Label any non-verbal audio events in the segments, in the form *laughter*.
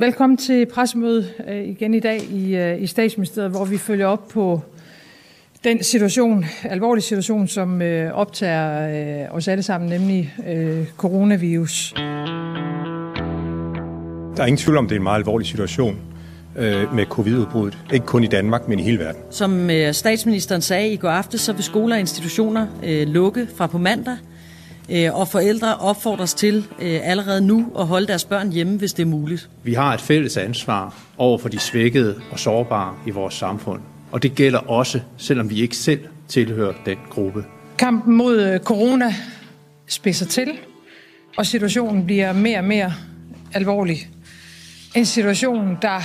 Velkommen til pressemødet øh, igen i dag i, øh, i statsministeriet, hvor vi følger op på den situation, alvorlig situation, som øh, optager os alle sammen, nemlig coronavirus. Der er ingen tvivl om, det er en meget alvorlig situation med covid-udbruddet. Ikke kun i Danmark, men i hele verden. Som statsministeren sagde i går aftes, så vil skoler og institutioner lukke fra på mandag. Øh, og forældre opfordres til øh, allerede nu at holde deres børn hjemme, hvis det er muligt. Vi har et fælles ansvar over for de svækkede og sårbare i vores samfund. Og det gælder også, selvom vi ikke selv tilhører den gruppe. Kampen mod øh, corona spidser til, og situationen bliver mere og mere alvorlig. En situation, der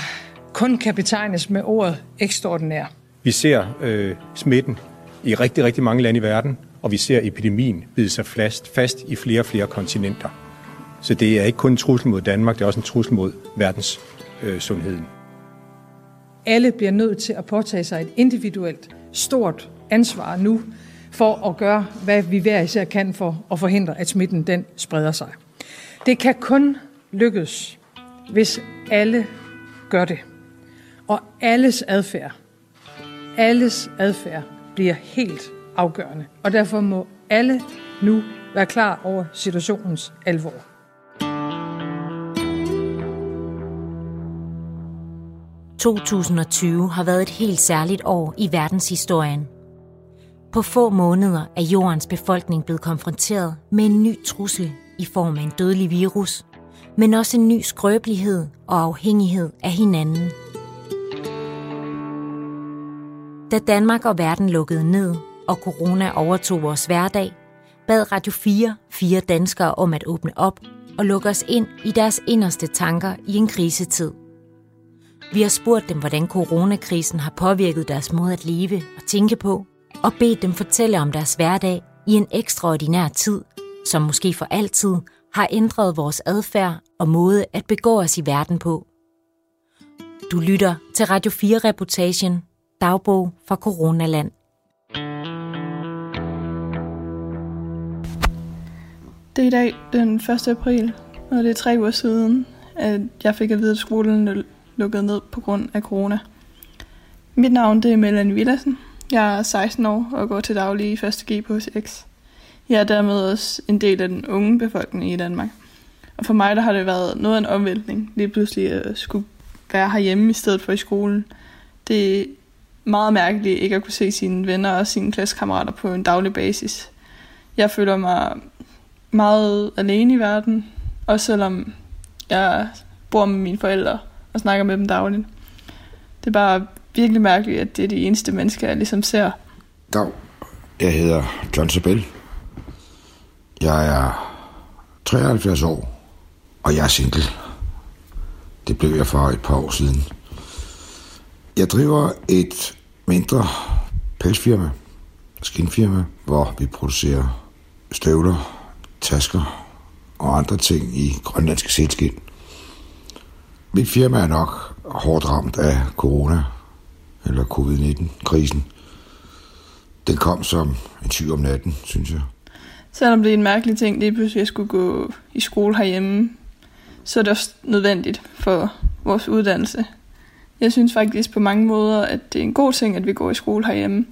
kun kan betegnes med ordet ekstraordinær. Vi ser øh, smitten i rigtig, rigtig mange lande i verden, og vi ser epidemien bide sig fast, fast i flere og flere kontinenter. Så det er ikke kun en trussel mod Danmark, det er også en trussel mod verdens øh, sundheden. Alle bliver nødt til at påtage sig et individuelt stort ansvar nu for at gøre, hvad vi hver især kan for at forhindre, at smitten den spreder sig. Det kan kun lykkes, hvis alle gør det. Og alles adfærd, alles adfærd bliver helt afgørende. Og derfor må alle nu være klar over situationens alvor. ...2020 har været et helt særligt år i verdenshistorien. På få måneder er jordens befolkning blevet konfronteret med en ny trussel i form af en dødelig virus, men også en ny skrøbelighed og afhængighed af hinanden. Da Danmark og verden lukkede ned, og corona overtog vores hverdag, bad Radio 4 fire danskere om at åbne op og lukke os ind i deres inderste tanker i en krisetid. Vi har spurgt dem, hvordan coronakrisen har påvirket deres måde at leve og tænke på, og bedt dem fortælle om deres hverdag i en ekstraordinær tid, som måske for altid har ændret vores adfærd og måde at begå os i verden på. Du lytter til Radio 4-reportagen Dagbog fra Coronaland. Det er i dag den 1. april, og det er tre uger siden, at jeg fik at vide, at skolen lukkede ned på grund af corona. Mit navn det er Melanie Villadsen. Jeg er 16 år og går til daglig i 1. G på HCX. Jeg er dermed også en del af den unge befolkning i Danmark. Og for mig der har det været noget af en omvæltning, lige pludselig at skulle være herhjemme i stedet for i skolen. Det er meget mærkeligt ikke at kunne se sine venner og sine klassekammerater på en daglig basis. Jeg føler mig meget alene i verden, også selvom jeg bor med mine forældre og snakker med dem dagligt. Det er bare virkelig mærkeligt, at det er de eneste mennesker, jeg ligesom ser. Dag, jeg hedder John Sabel. Jeg er 73 år, og jeg er single. Det blev jeg for et par år siden. Jeg driver et mindre pelsfirma, skinfirma, hvor vi producerer støvler, tasker og andre ting i grønlandske sælskind. Mit firma er nok hårdt ramt af corona, eller covid-19-krisen. Den kom som en tyv om natten, synes jeg. Selvom det er en mærkelig ting, lige pludselig at skulle gå i skole herhjemme, så er det også nødvendigt for vores uddannelse. Jeg synes faktisk på mange måder, at det er en god ting, at vi går i skole herhjemme.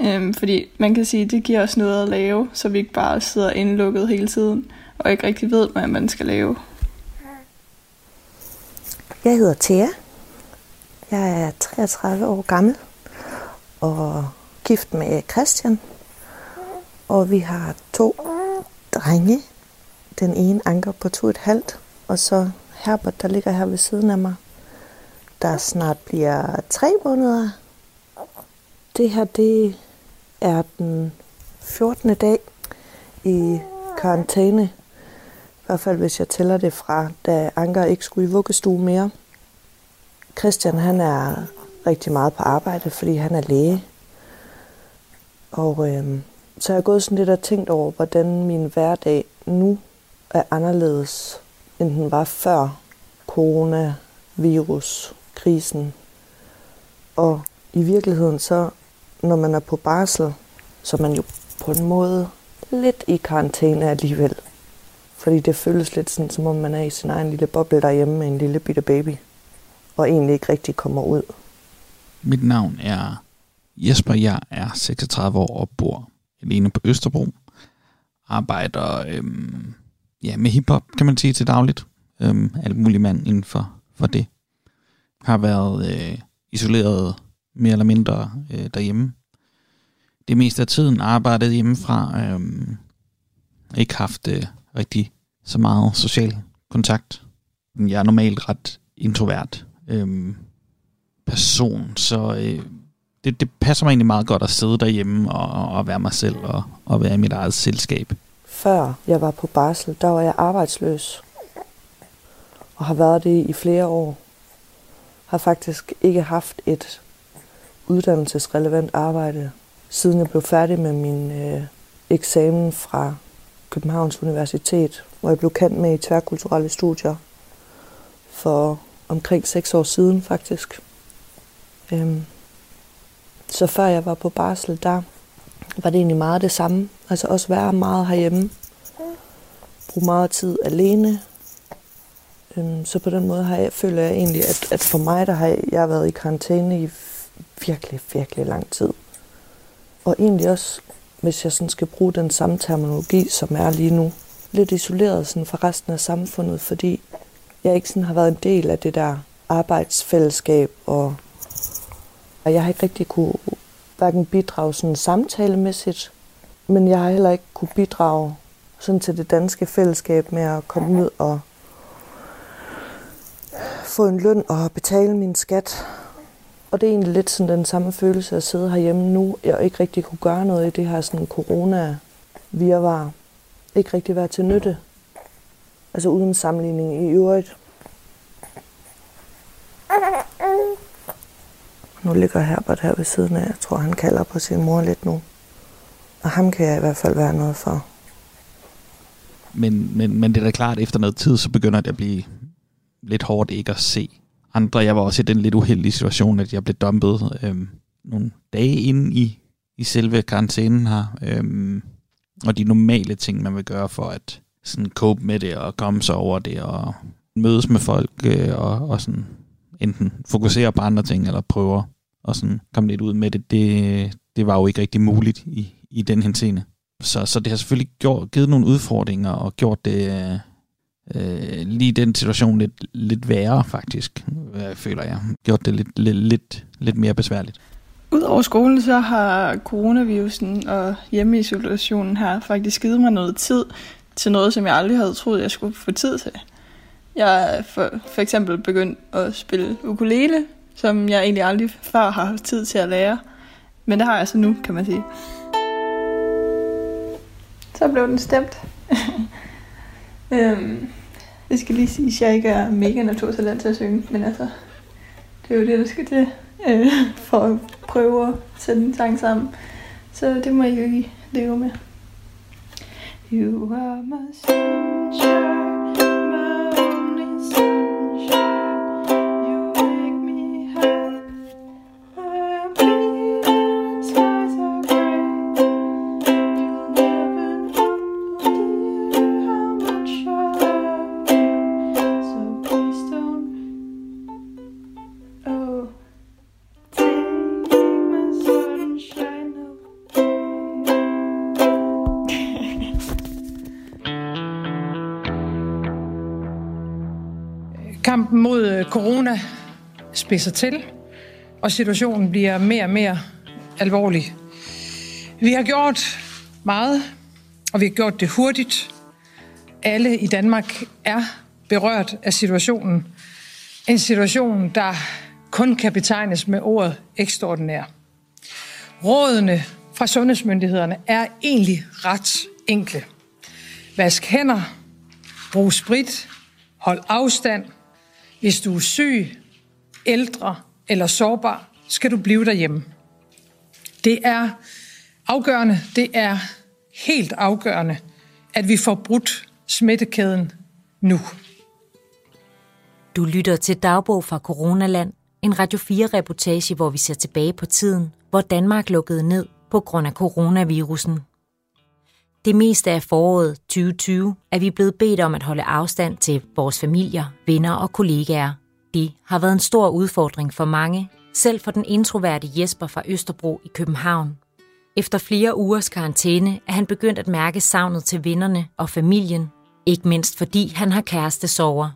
Øhm, fordi man kan sige, at det giver os noget at lave, så vi ikke bare sidder indlukket hele tiden, og ikke rigtig ved, hvad man skal lave. Jeg hedder Thea. Jeg er 33 år gammel og gift med Christian. Og vi har to drenge. Den ene Anker på to et halvt, og så Herbert, der ligger her ved siden af mig, der snart bliver tre måneder. Det her, det er den 14. dag i karantæne. I hvert fald hvis jeg tæller det fra, da Anker ikke skulle i vuggestue mere. Christian han er rigtig meget på arbejde, fordi han er læge. Og øh, så har jeg gået sådan lidt og tænkt over, hvordan min hverdag nu er anderledes, end den var før coronavirus, krisen. Og i virkeligheden så når man er på barsel, så er man jo på en måde lidt i karantæne alligevel. Fordi det føles lidt sådan, som om man er i sin egen lille boble derhjemme med en lille bitte baby. Og egentlig ikke rigtig kommer ud. Mit navn er Jesper. Jeg er 36 år og bor alene på Østerbro. Arbejder øhm, ja, med hiphop, kan man sige til dagligt. Øhm, alt muligt mand inden for, for det. Har været øh, isoleret mere eller mindre øh, derhjemme. Det meste af tiden arbejdet hjemmefra. Øh, ikke haft øh, rigtig så meget social kontakt. Jeg er normalt ret introvert øh, person, så øh, det, det passer mig egentlig meget godt at sidde derhjemme og, og være mig selv og, og være i mit eget selskab. Før jeg var på barsel, der var jeg arbejdsløs. Og har været det i flere år. Har faktisk ikke haft et uddannelsesrelevant arbejde, siden jeg blev færdig med min øh, eksamen fra Københavns Universitet, hvor jeg blev kendt med i tværkulturelle studier for omkring seks år siden faktisk. Øhm, så før jeg var på barsel, der var det egentlig meget det samme. Altså også være meget herhjemme. Bruge meget tid alene. Øhm, så på den måde har jeg, føler jeg egentlig, at, at for mig, der har jeg, jeg har været i karantæne i virkelig, virkelig lang tid. Og egentlig også, hvis jeg sådan skal bruge den samme terminologi, som er lige nu, lidt isoleret sådan fra resten af samfundet, fordi jeg ikke sådan har været en del af det der arbejdsfællesskab, og, og jeg har ikke rigtig kunne hverken bidrage sådan samtalemæssigt, men jeg har heller ikke kunne bidrage sådan til det danske fællesskab med at komme ud og få en løn og betale min skat. Og det er egentlig lidt sådan den samme følelse at sidde herhjemme nu, og ikke rigtig kunne gøre noget i det her sådan corona-virvar. Ikke rigtig være til nytte. Altså uden sammenligning i øvrigt. Nu ligger Herbert her ved siden af. Jeg tror, han kalder på sin mor lidt nu. Og ham kan jeg i hvert fald være noget for. Men, men, men det er da klart, at efter noget tid, så begynder det at blive lidt hårdt ikke at se andre. Jeg var også i den lidt uheldige situation, at jeg blev dumpet øhm, nogle dage inde i, i selve karantænen her. Øhm, og de normale ting, man vil gøre for at sådan cope med det og komme sig over det og mødes med folk øh, og, og sådan enten fokusere på andre ting eller prøve at sådan komme lidt ud med det, det, det var jo ikke rigtig muligt i, i den henseende. Så, så det har selvfølgelig gjort, givet nogle udfordringer og gjort det øh, øh, lige den situation lidt, lidt værre faktisk, øh, føler jeg. Gjort det lidt, lidt, lidt, lidt mere besværligt. Udover skolen, så har coronavirusen og hjemmeisolationen her faktisk givet mig noget tid til noget, som jeg aldrig havde troet, jeg skulle få tid til. Jeg er for, for eksempel begyndt at spille ukulele, som jeg egentlig aldrig før har haft tid til at lære. Men det har jeg så nu, kan man sige. Så blev den stemt. *laughs* øhm, det skal lige sige, at jeg ikke er mega naturtalent til at synge, men altså, det er jo det, der skal til øh, for at prøve at sætte en sang sammen. Så det må jeg jo ikke leve med. You are my soul. Corona spidser til, og situationen bliver mere og mere alvorlig. Vi har gjort meget, og vi har gjort det hurtigt. Alle i Danmark er berørt af situationen. En situation, der kun kan betegnes med ordet ekstraordinær. Rådene fra sundhedsmyndighederne er egentlig ret enkle. Vask hænder, brug sprit, hold afstand – hvis du er syg, ældre eller sårbar, skal du blive derhjemme. Det er afgørende, det er helt afgørende, at vi får brudt smittekæden nu. Du lytter til Dagbog fra Coronaland, en Radio 4-reportage, hvor vi ser tilbage på tiden, hvor Danmark lukkede ned på grund af coronavirusen. Det meste af foråret 2020 er vi blevet bedt om at holde afstand til vores familier, venner og kollegaer. Det har været en stor udfordring for mange, selv for den introverte Jesper fra Østerbro i København. Efter flere ugers karantæne er han begyndt at mærke savnet til vennerne og familien, ikke mindst fordi han har kæreste sover.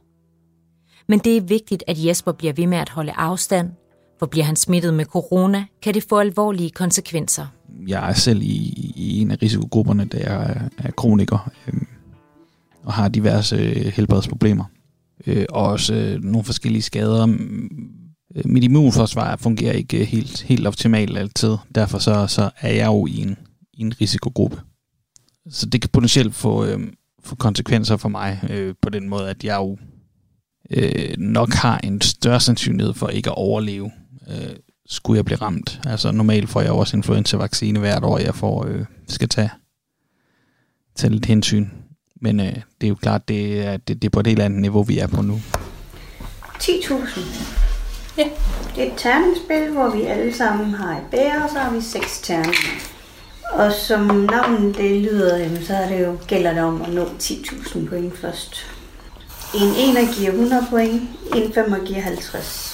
Men det er vigtigt, at Jesper bliver ved med at holde afstand, for bliver han smittet med corona, kan det få alvorlige konsekvenser. Jeg er selv i, i en af risikogrupperne, der er, er kroniker øh, og har diverse øh, helbredsproblemer. Øh, og også øh, nogle forskellige skader. Mm, øh, mit immunforsvar fungerer ikke øh, helt, helt optimalt altid. Derfor så, så er jeg jo i en, i en risikogruppe. Så det kan potentielt få, øh, få konsekvenser for mig øh, på den måde, at jeg jo øh, nok har en større sandsynlighed for ikke at overleve, øh, skulle jeg blive ramt. Altså normalt får jeg også influenza-vaccine hvert år, jeg får øh, skal tage, tage lidt hensyn. Men øh, det er jo klart, det er, det, det er på et helt andet niveau, vi er på nu. 10.000. Ja. Det er et terningsspil, hvor vi alle sammen har et bære, og så har vi seks terninger. Og som navnet det lyder, så er det jo, gælder det om at nå 10.000 point først. En ener giver 100 point, en femmer giver 50.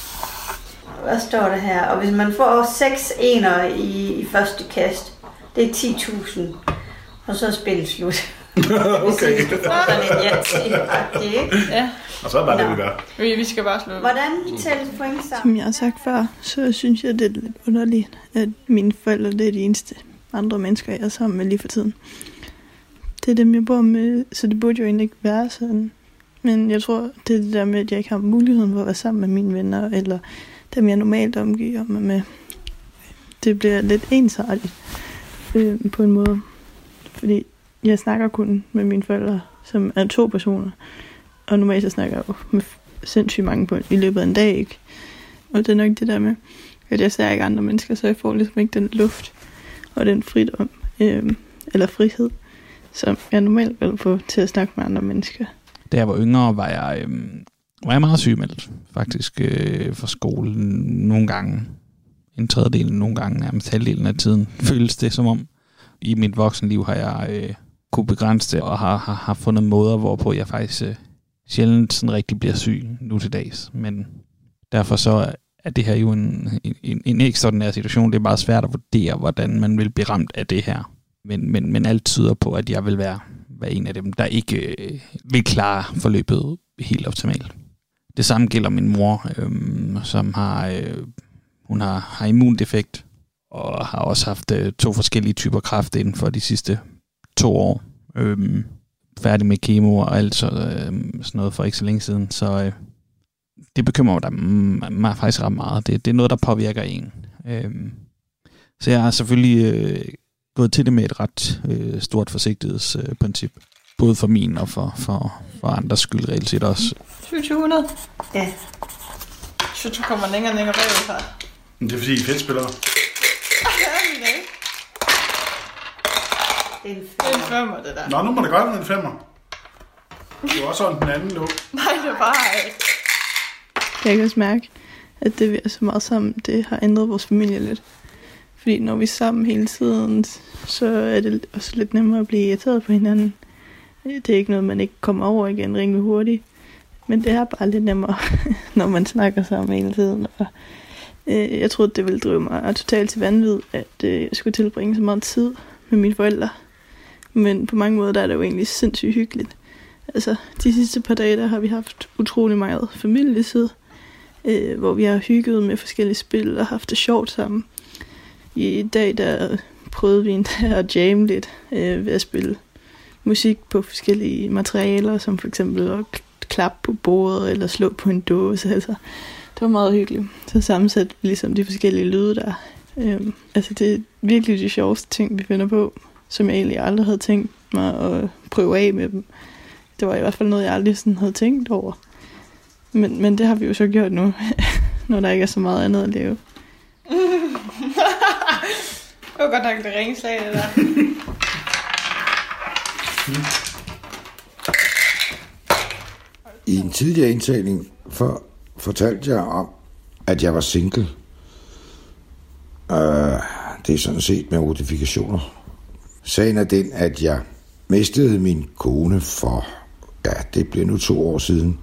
Hvad står der her? Og hvis man får 6 ener i, i første kast, det er 10.000. Og så er spillet slut. *laughs* okay. ja. Og så er bare Nå. det, vi gør. Vi, vi skal bare slå. Hvordan tælles point sammen? Som jeg har sagt før, så synes jeg, det er lidt underligt, at mine forældre det er de eneste andre mennesker, jeg er sammen med lige for tiden. Det er dem, jeg bor med, så det burde jo egentlig ikke være sådan. Men jeg tror, det er det der med, at jeg ikke har muligheden for at være sammen med mine venner, eller dem, jeg normalt omgiver mig med. Det bliver lidt ensartigt øh, på en måde. Fordi jeg snakker kun med mine forældre, som er to personer. Og normalt så snakker jeg jo med sindssygt mange på i løbet af en dag, ikke? Og det er nok det der med, at jeg ser ikke andre mennesker, så jeg får ligesom ikke den luft og den fridom, øh, eller frihed, som jeg normalt vil få til at snakke med andre mennesker. Da jeg var yngre, var jeg, øh, og jeg meget sygemeldt, faktisk, øh, for skolen nogle gange. En tredjedel nogle gange, nærmest halvdelen af tiden, *laughs* føles det som om. I mit voksenliv har jeg øh, kunne begrænse det, og har, har, har fundet måder, hvorpå jeg faktisk øh, sjældent sådan rigtig bliver syg nu til dags. Men derfor så er det her jo en, en, en ekstraordinær situation. Det er meget svært at vurdere, hvordan man vil blive ramt af det her. Men, men, men alt tyder på, at jeg vil være, være en af dem, der ikke øh, vil klare forløbet helt optimalt. Det samme gælder min mor, øhm, som har, øh, hun har, har immundefekt, og har også haft øh, to forskellige typer kræft inden for de sidste to år. Øhm, færdig med kemo og alt så, øh, sådan noget for ikke så længe siden. Så øh, det bekymrer mig, mig faktisk ret meget. Det, det er noget, der påvirker en. Øhm, så jeg har selvfølgelig øh, gået til det med et ret øh, stort forsigtighedsprincip. Øh, både for min og for, for, for andres skyld reelt set også. 2700? Ja. Så du kommer længere og længere bagud her. Men det er fordi, I er fedt spillere. Det er en Det er en femmer, det der. Nå, nu må det godt være en femmer. Du har også holdt den anden nu. Nej, det er bare ikke. Jeg kan også mærke, at det vi er så meget sammen, det har ændret vores familie lidt. Fordi når vi er sammen hele tiden, så er det også lidt nemmere at blive irriteret på hinanden. Det er ikke noget, man ikke kommer over igen rimelig hurtigt. Men det er bare lidt nemmere, *laughs* når man snakker sammen hele tiden. Og, øh, jeg troede, det ville drive mig totalt til vanvid, at øh, jeg skulle tilbringe så meget tid med mine forældre. Men på mange måder der er det jo egentlig sindssygt hyggeligt. Altså, de sidste par dage, der har vi haft utrolig meget familietid, øh, hvor vi har hygget med forskellige spil og haft det sjovt sammen. I dag, der prøvede vi endda *laughs* at jamme lidt øh, ved at spille musik på forskellige materialer, som for eksempel klappe på bordet eller slå på en dåse. Altså, det var meget hyggeligt. Så sammensat vi ligesom de forskellige lyde der. Øhm, altså det er virkelig de sjoveste ting, vi finder på som jeg egentlig aldrig havde tænkt mig at prøve af med dem. Det var i hvert fald noget, jeg aldrig sådan havde tænkt over. Men, men det har vi jo så gjort nu, *laughs* når der ikke er så meget andet at lave. *laughs* det var godt nok det ringslag, det der. *laughs* I en tidligere indtaling for, fortalte jeg om, at jeg var single. Uh, det er sådan set med modifikationer. Sagen er den, at jeg mistede min kone for, ja, det blev nu to år siden,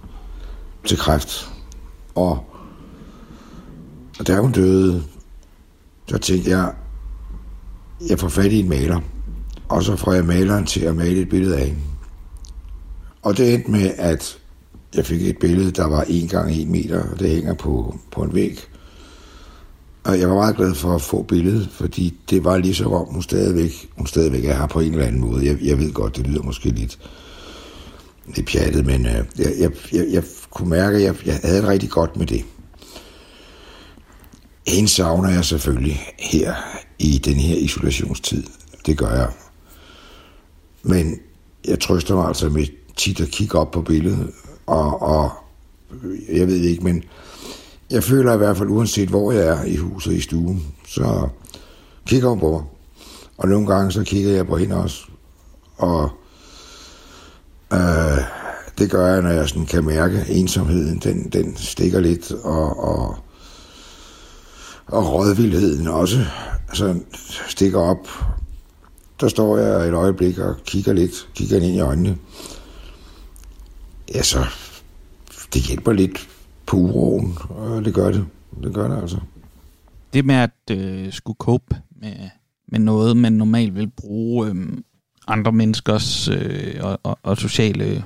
til kræft. Og, og da hun døde, så tænkte jeg, jeg får fat i en maler, og så får jeg maleren til at male et billede af hende. Og det endte med, at jeg fik et billede, der var 1 gang 1 meter, og det hænger på, på en væg. Og jeg var meget glad for at få billedet, fordi det var lige så om, hun stadigvæk, hun stadigvæk er her på en eller anden måde. Jeg, jeg ved godt, det lyder måske lidt, lidt pjattet, men øh, jeg, jeg, jeg, jeg kunne mærke, at jeg, jeg havde det rigtig godt med det. En savner jeg selvfølgelig her i den her isolationstid. Det gør jeg. Men jeg trøster mig altså med tit at kigge op på billedet, og, og jeg ved ikke, men jeg føler i hvert fald, uanset hvor jeg er i huset i stuen, så kigger hun på mig. Og nogle gange så kigger jeg på hende også. Og øh, det gør jeg, når jeg sådan kan mærke ensomheden, den, den stikker lidt, og, og, og rådvildheden også så stikker op. Der står jeg et øjeblik og kigger lidt, kigger ind i øjnene. Ja, så det hjælper lidt på uroen, og det gør det. Det gør det altså. Det med at øh, skulle cope med, med noget, man normalt vil bruge øh, andre menneskers øh, og, og, og sociale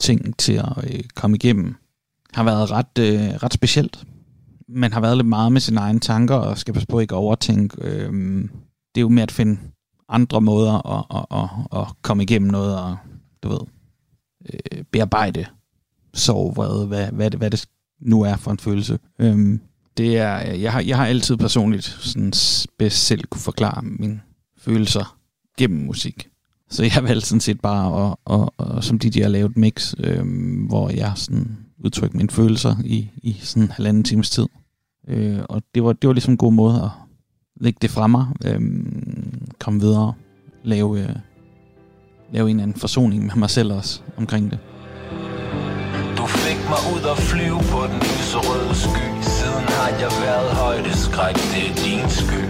ting til at øh, komme igennem, har været ret, øh, ret specielt. Man har været lidt meget med sine egne tanker, og skal passe på ikke at overtænke. Øh, det er jo med at finde andre måder at, at, at, at komme igennem noget, og du ved, øh, bearbejde sorg, vrede, hvad, hvad, det, hvad det nu er for en følelse. Øhm, det er, øh, jeg, har, jeg har altid personligt sådan bedst selv kunne forklare mine følelser gennem musik. Så jeg valgte sådan set bare, at, og, og, som de, de har lavet mix, øhm, hvor jeg sådan udtrykker mine følelser i, i sådan en halvanden times tid. Øh, og det var, det var ligesom en god måde at lægge det fra mig, øhm, komme videre, lave, øh, lave en anden forsoning med mig selv også omkring det. Du fik mig ud og flyve på den lyserøde sky. Siden har jeg været højdeskræk, det er din sky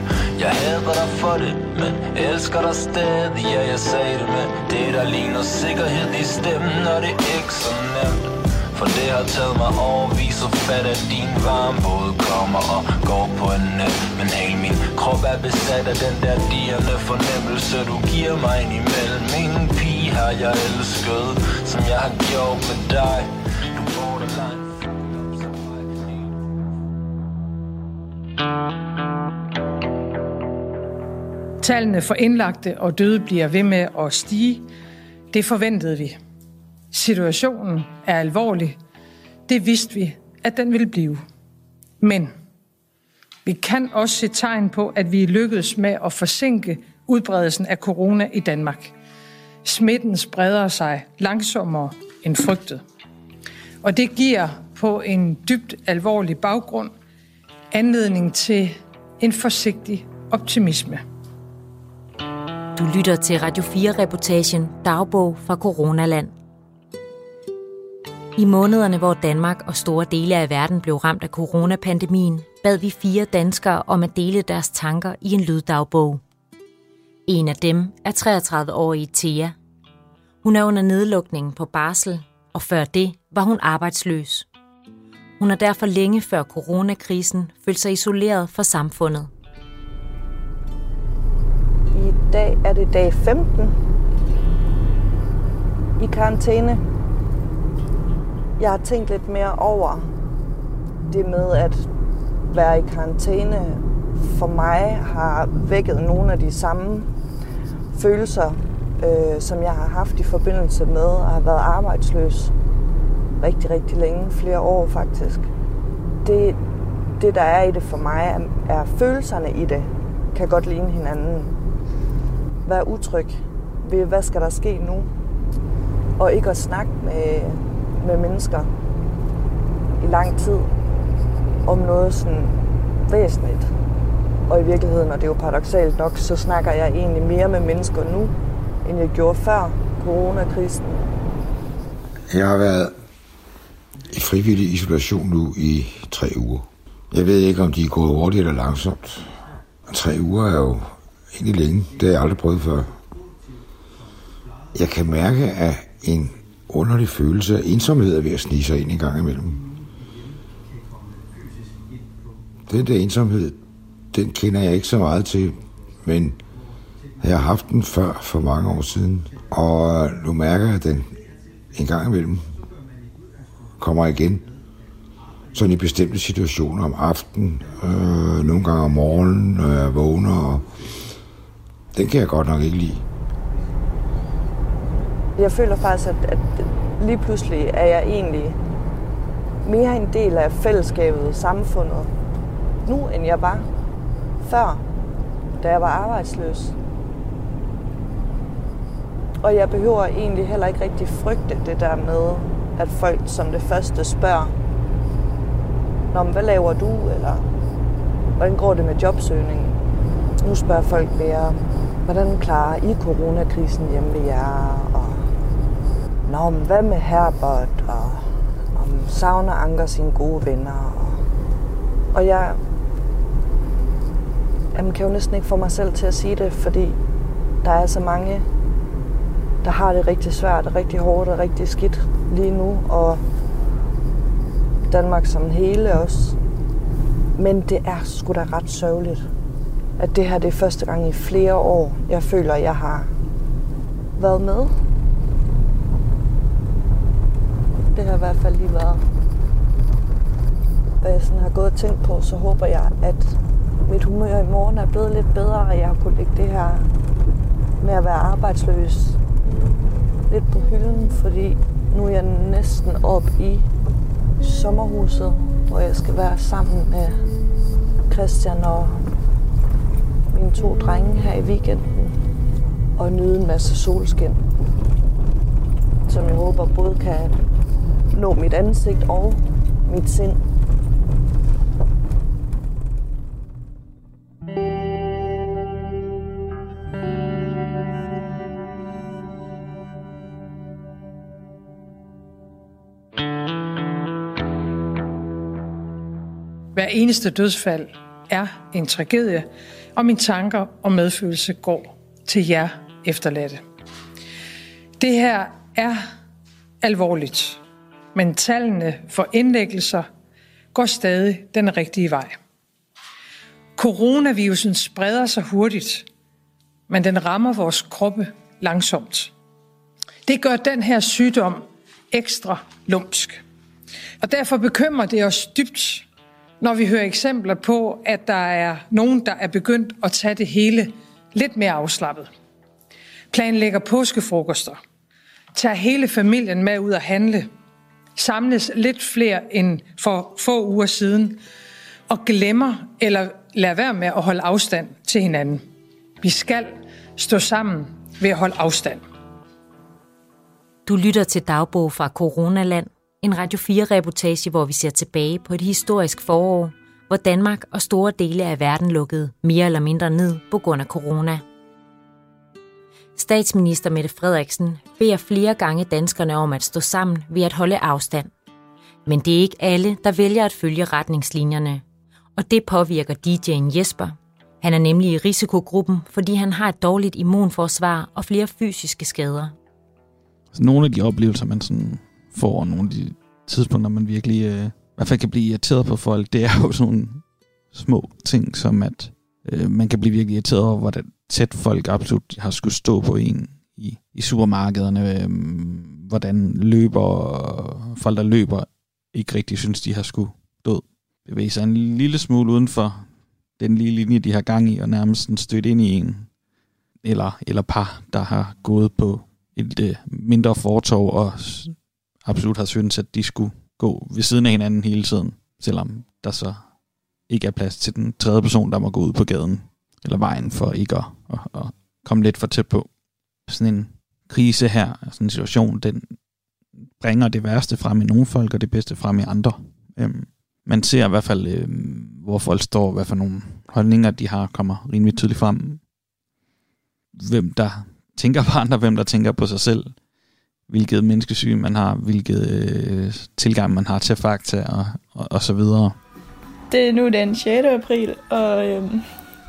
Jeg hader dig for det, men elsker dig stadig. Ja, jeg sagde det med det, der ligner sikkerhed i stemmen Og det er ikke så nemt. For det har taget mig overvis og fat at din varme både kommer og går på en nat men krop er besat af den der dierne fornemmelse Du giver mig ind imellem Min pige har jeg elsket, som jeg har gjort med dig Tallene for indlagte og døde bliver ved med at stige. Det forventede vi. Situationen er alvorlig. Det vidste vi, at den ville blive. Men vi kan også se tegn på, at vi er lykkedes med at forsinke udbredelsen af corona i Danmark. Smitten spreder sig langsommere end frygtet. Og det giver på en dybt alvorlig baggrund anledning til en forsigtig optimisme. Du lytter til Radio 4-reportagen Dagbog fra Coronaland. I månederne, hvor Danmark og store dele af verden blev ramt af coronapandemien, bad vi fire danskere om at dele deres tanker i en lyddagbog. En af dem er 33-årige Thea. Hun er under nedlukningen på barsel, og før det var hun arbejdsløs. Hun har derfor længe før coronakrisen følt sig isoleret fra samfundet. I dag er det dag 15 i karantæne. Jeg har tænkt lidt mere over det med at være i karantæne for mig har vækket nogle af de samme følelser, øh, som jeg har haft i forbindelse med at have været arbejdsløs rigtig, rigtig længe, flere år faktisk. Det, det der er i det for mig, er, er følelserne i det, kan godt ligne hinanden. Være utryg ved, hvad skal der ske nu? Og ikke at snakke med, med mennesker i lang tid om noget sådan væsentligt. Og i virkeligheden, og det er jo paradoxalt nok, så snakker jeg egentlig mere med mennesker nu, end jeg gjorde før coronakrisen. Jeg har været i frivillig isolation nu i tre uger. Jeg ved ikke, om de er gået hurtigt eller langsomt. Tre uger er jo egentlig længe. Det har jeg aldrig prøvet før. jeg kan mærke, at en underlig følelse af ensomhed er ved at snige sig ind en gang imellem. Den der ensomhed, den kender jeg ikke så meget til, men jeg har haft den før for mange år siden, og nu mærker jeg, at den en gang imellem kommer igen. Sådan i bestemte situationer om aftenen, øh, nogle gange om morgenen, når jeg vågner, og den kan jeg godt nok ikke lide. Jeg føler faktisk, at, at lige pludselig er jeg egentlig mere en del af fællesskabet, samfundet, nu end jeg var før, da jeg var arbejdsløs. Og jeg behøver egentlig heller ikke rigtig frygte det der med, at folk som det første spørger, Nå, men hvad laver du? Eller hvordan går det med jobsøgningen? Nu spørger folk mere, hvordan klarer I coronakrisen hjemme ved jer? Og Nå, men hvad med Herbert? Og om savner Anker sine gode venner? Og, og jeg jamen, kan jo næsten ikke få mig selv til at sige det, fordi der er så mange, der har det rigtig svært og rigtig hårdt og rigtig skidt lige nu, og Danmark som en hele også. Men det er sgu da ret sørgeligt, at det her det er første gang i flere år, jeg føler, jeg har været med. Det har i hvert fald lige været. Hvad jeg sådan har gået og tænkt på, så håber jeg, at mit humør i morgen er blevet lidt bedre, og jeg har kunnet lægge det her med at være arbejdsløs lidt på hylden, fordi nu er jeg næsten op i sommerhuset, hvor jeg skal være sammen med Christian og mine to drenge her i weekenden og nyde en masse solskin, som jeg håber både kan nå mit ansigt og mit sind. Hver eneste dødsfald er en tragedie, og mine tanker og medfølelse går til jer efterladte. Det her er alvorligt, men tallene for indlæggelser går stadig den rigtige vej. Coronavirusen spreder sig hurtigt, men den rammer vores kroppe langsomt. Det gør den her sygdom ekstra lumsk. Og derfor bekymrer det os dybt, når vi hører eksempler på, at der er nogen, der er begyndt at tage det hele lidt mere afslappet. Planlægger påskefrokoster. Tager hele familien med ud at handle. Samles lidt flere end for få uger siden. Og glemmer eller lader være med at holde afstand til hinanden. Vi skal stå sammen ved at holde afstand. Du lytter til dagbog fra Coronaland, en Radio 4-reportage, hvor vi ser tilbage på et historisk forår, hvor Danmark og store dele af verden lukkede mere eller mindre ned på grund af corona. Statsminister Mette Frederiksen beder flere gange danskerne om at stå sammen ved at holde afstand. Men det er ikke alle, der vælger at følge retningslinjerne. Og det påvirker DJ'en Jesper. Han er nemlig i risikogruppen, fordi han har et dårligt immunforsvar og flere fysiske skader. Altså, nogle af de oplevelser, man sådan får, nogle af de tidspunkter, man virkelig øh, i hvert fald kan blive irriteret på folk, det er jo sådan nogle små ting, som at øh, man kan blive virkelig irriteret over, hvordan tæt folk absolut har skulle stå på en i, i supermarkederne, øh, hvordan løber, folk der løber, ikke rigtig synes, de har skulle død. Bevæge sig en lille smule uden for den lille linje, de har gang i, og nærmest stødt ind i en, eller, eller par, der har gået på et øh, mindre fortov og absolut har syntes, at de skulle gå ved siden af hinanden hele tiden, selvom der så ikke er plads til den tredje person, der må gå ud på gaden eller vejen for ikke at, at, at komme lidt for tæt på. Sådan en krise her, sådan en situation, den bringer det værste frem i nogle folk, og det bedste frem i andre. Øhm, man ser i hvert fald, øhm, hvor folk står, hvad for nogle holdninger de har, kommer rimelig tydeligt frem. Hvem der tænker på andre, hvem der tænker på sig selv hvilket menneskesyn man har, hvilket øh, tilgang man har til fakta og, og, og så videre. Det er nu den 6. april, og øhm,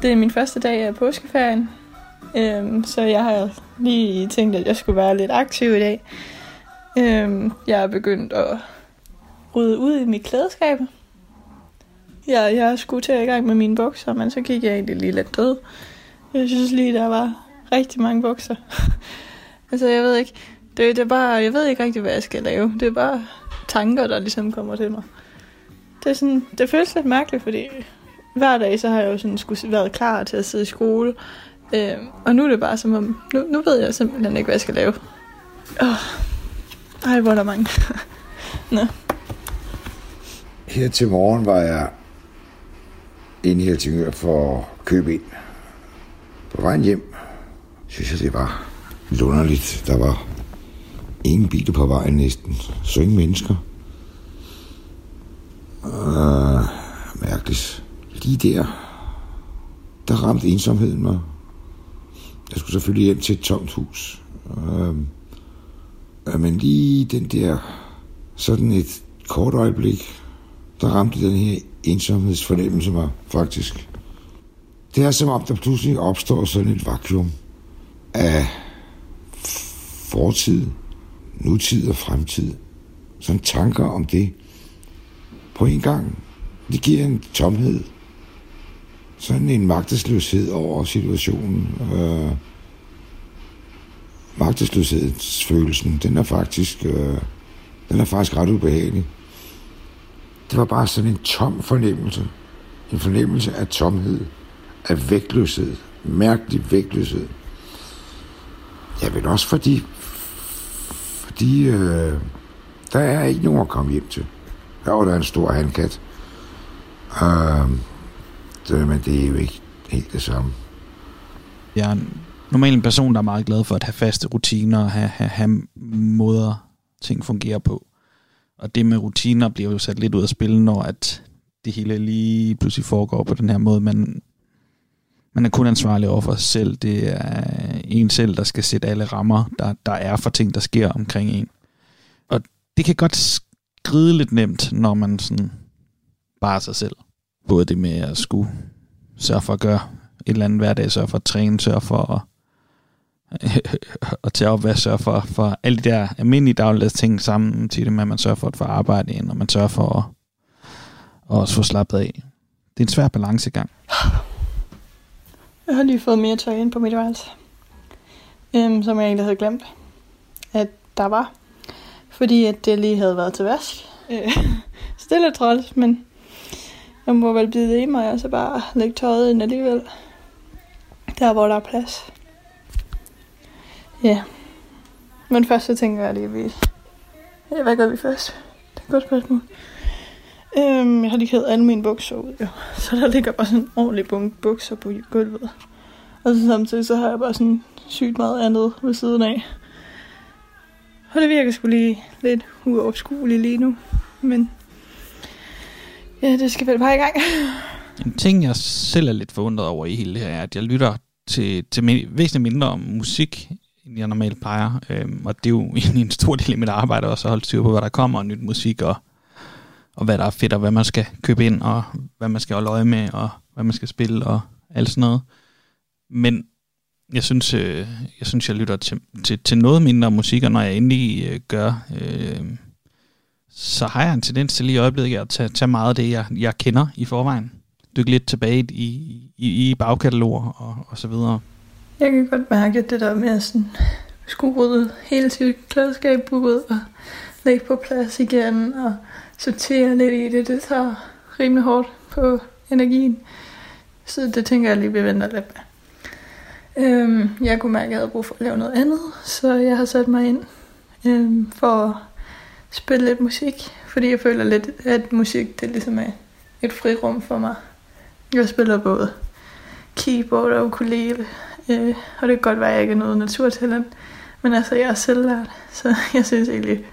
det er min første dag af påskeferien. Øhm, så jeg har lige tænkt, at jeg skulle være lidt aktiv i dag. Øhm, jeg er begyndt at rydde ud i mit klædeskab. Jeg, jeg skulle til at i gang med mine bukser, men så gik jeg egentlig lige lidt død. Jeg synes lige, der var rigtig mange bukser. *laughs* altså, jeg ved ikke. Det, det er bare, jeg ved ikke rigtig, hvad jeg skal lave. Det er bare tanker, der ligesom kommer til mig. Det, er sådan, det føles lidt mærkeligt, fordi hver dag, så har jeg jo sådan skulle været klar til at sidde i skole. Øh, og nu er det bare som om, nu, nu ved jeg simpelthen ikke, hvad jeg skal lave. Oh. Ej, hvor er der mange. *laughs* Nå. Her til morgen var jeg inde i Helsingør for at købe ind. På vejen hjem, synes jeg, det var lidt underligt. Der var ingen biler på vejen næsten. Så ingen mennesker. Uh, mærkeligt. Lige der, der ramte ensomheden mig. Jeg skulle selvfølgelig hjem til et tomt hus. Uh, men lige den der, sådan et kort øjeblik, der ramte den her ensomhedsfornemmelse mig faktisk. Det er som om, der pludselig opstår sådan et vakuum af fortid, nutid og fremtid. Sådan tanker om det på en gang. Det giver en tomhed. Sådan en magtesløshed over situationen. Øh, magtesløshedsfølelsen, den er faktisk, øh, den er faktisk ret ubehagelig. Det var bare sådan en tom fornemmelse. En fornemmelse af tomhed, af vægtløshed, mærkelig vægtløshed. Jeg vil også fordi, de, øh, der er ikke nogen at komme hjem til. Der var der en stor handkat. Øh, det, men det er jo ikke helt det samme. Jeg er normalt en person, der er meget glad for at have faste rutiner og have, have, have måder, ting fungerer på. Og det med rutiner bliver jo sat lidt ud af spil, når at det hele lige pludselig foregår på den her måde. Man, man er kun ansvarlig over for sig selv. Det er en selv, der skal sætte alle rammer, der, der er for ting, der sker omkring en. Og det kan godt skride lidt nemt, når man sådan bare sig selv. Både det med at skulle sørge for at gøre et eller andet hverdag, sørge for at træne, sørge for at *laughs* at tage op, hvad sørge for, for alle de der almindelige dagligdags ting sammen til det med, at man sørger for at få arbejde ind, og man sørger for at, at også få slappet af. Det er en svær balancegang. Jeg har lige fået mere tøj ind på mit værelse, øhm, som jeg egentlig havde glemt, at der var. Fordi at det lige havde været til vask. Øh, *laughs* stille træls, men jeg må vel blive det i mig, og så bare lægge tøjet ind alligevel. Der, hvor der er plads. Ja. Men først så tænker jeg lige, at vi... Ja, hvad gør vi først? Det er et godt spørgsmål. Øhm, jeg har lige hævet alle mine bukser ud, jo. *laughs* Så der ligger bare sådan en ordentlig bunke bukser på gulvet. Og så samtidig så har jeg bare sådan sygt meget andet ved siden af. Og det virker sgu lige lidt uoverskueligt lige nu. Men ja, det skal vel bare i gang. En ting, jeg selv er lidt forundret over i hele det her, er, at jeg lytter til, til væsentligt mindre om musik, end jeg normalt plejer. Øhm, og det er jo *laughs* egentlig en stor del af mit arbejde også at holde styr på, hvad der kommer, og nyt musik, og, og hvad der er fedt, og hvad man skal købe ind, og hvad man skal holde øje med, og hvad man skal spille, og alt sådan noget. Men jeg synes, øh, jeg synes, jeg lytter til, til, til noget mindre musik, og når jeg endelig øh, gør, øh, så har jeg en tendens til lige i øjeblikket at tage, tage meget af det, jeg, jeg kender i forvejen. Dykke lidt tilbage i, i, i bagkataloger og, og så videre. Jeg kan godt mærke at det der med at sådan, skulle rydde hele sit klædeskab ud og lægge på plads igen og sortere lidt i det. Det tager rimelig hårdt på energien. Så det tænker jeg lige, vi venter lidt med. Øhm, jeg kunne mærke, at jeg havde brug for at lave noget andet, så jeg har sat mig ind øhm, for at spille lidt musik, fordi jeg føler lidt, at musik det ligesom er et frirum for mig. Jeg spiller både keyboard og ukulele, øh, og det kan godt være, at jeg ikke er noget naturtalent, men altså, jeg er selvlært, så *laughs* jeg synes egentlig,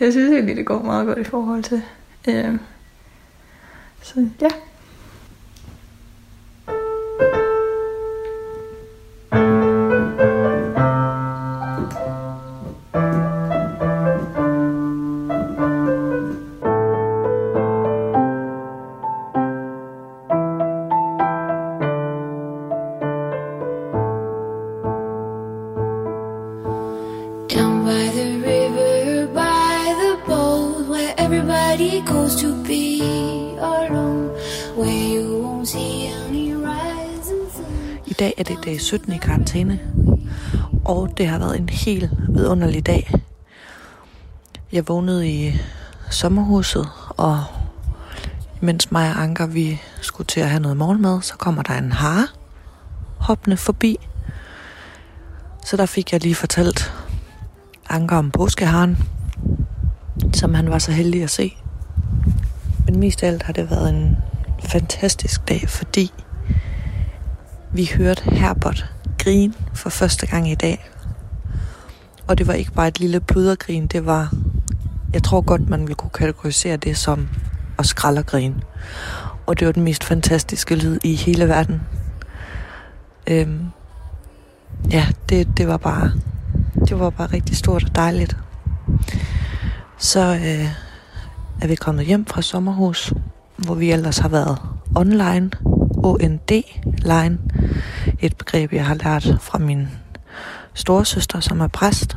jeg synes egentlig, det går meget godt i forhold til. Øh, så ja. to be alone, where you won't see any rising sun. I dag er det dag 17 i karantæne, og det har været en helt vidunderlig dag. Jeg vågnede i sommerhuset, og mens mig og Anker vi skulle til at have noget morgenmad, så kommer der en hare hoppende forbi. Så der fik jeg lige fortalt Anker om påskeharen, som han var så heldig at se. Men mest af alt har det været en fantastisk dag, fordi vi hørte Herbert grine for første gang i dag. Og det var ikke bare et lille pludergrin, det var, jeg tror godt, man ville kunne kategorisere det som at skraldergrin. Og det var den mest fantastiske lyd i hele verden. Øhm, ja, det, det var bare, det var bare rigtig stort og dejligt. Så øh, er vi kommet hjem fra sommerhus, hvor vi ellers har været online, OND-line, et begreb, jeg har lært fra min storesøster, som er præst.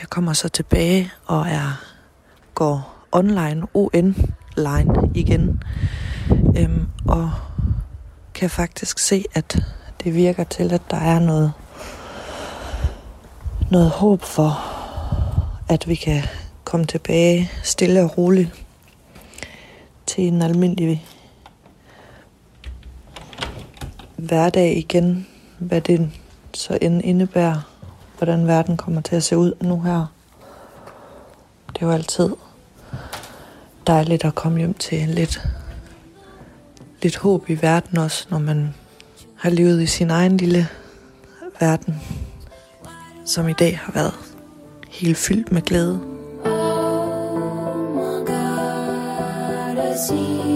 Jeg kommer så tilbage og er går online, ON-line igen, øhm, og kan faktisk se, at det virker til, at der er noget, noget håb for, at vi kan komme tilbage stille og roligt til en almindelig hverdag igen, hvad det så end indebærer, hvordan verden kommer til at se ud nu her. Det er jo altid dejligt at komme hjem til lidt, lidt håb i verden også, når man har levet i sin egen lille verden, som i dag har været helt fyldt med glæde. See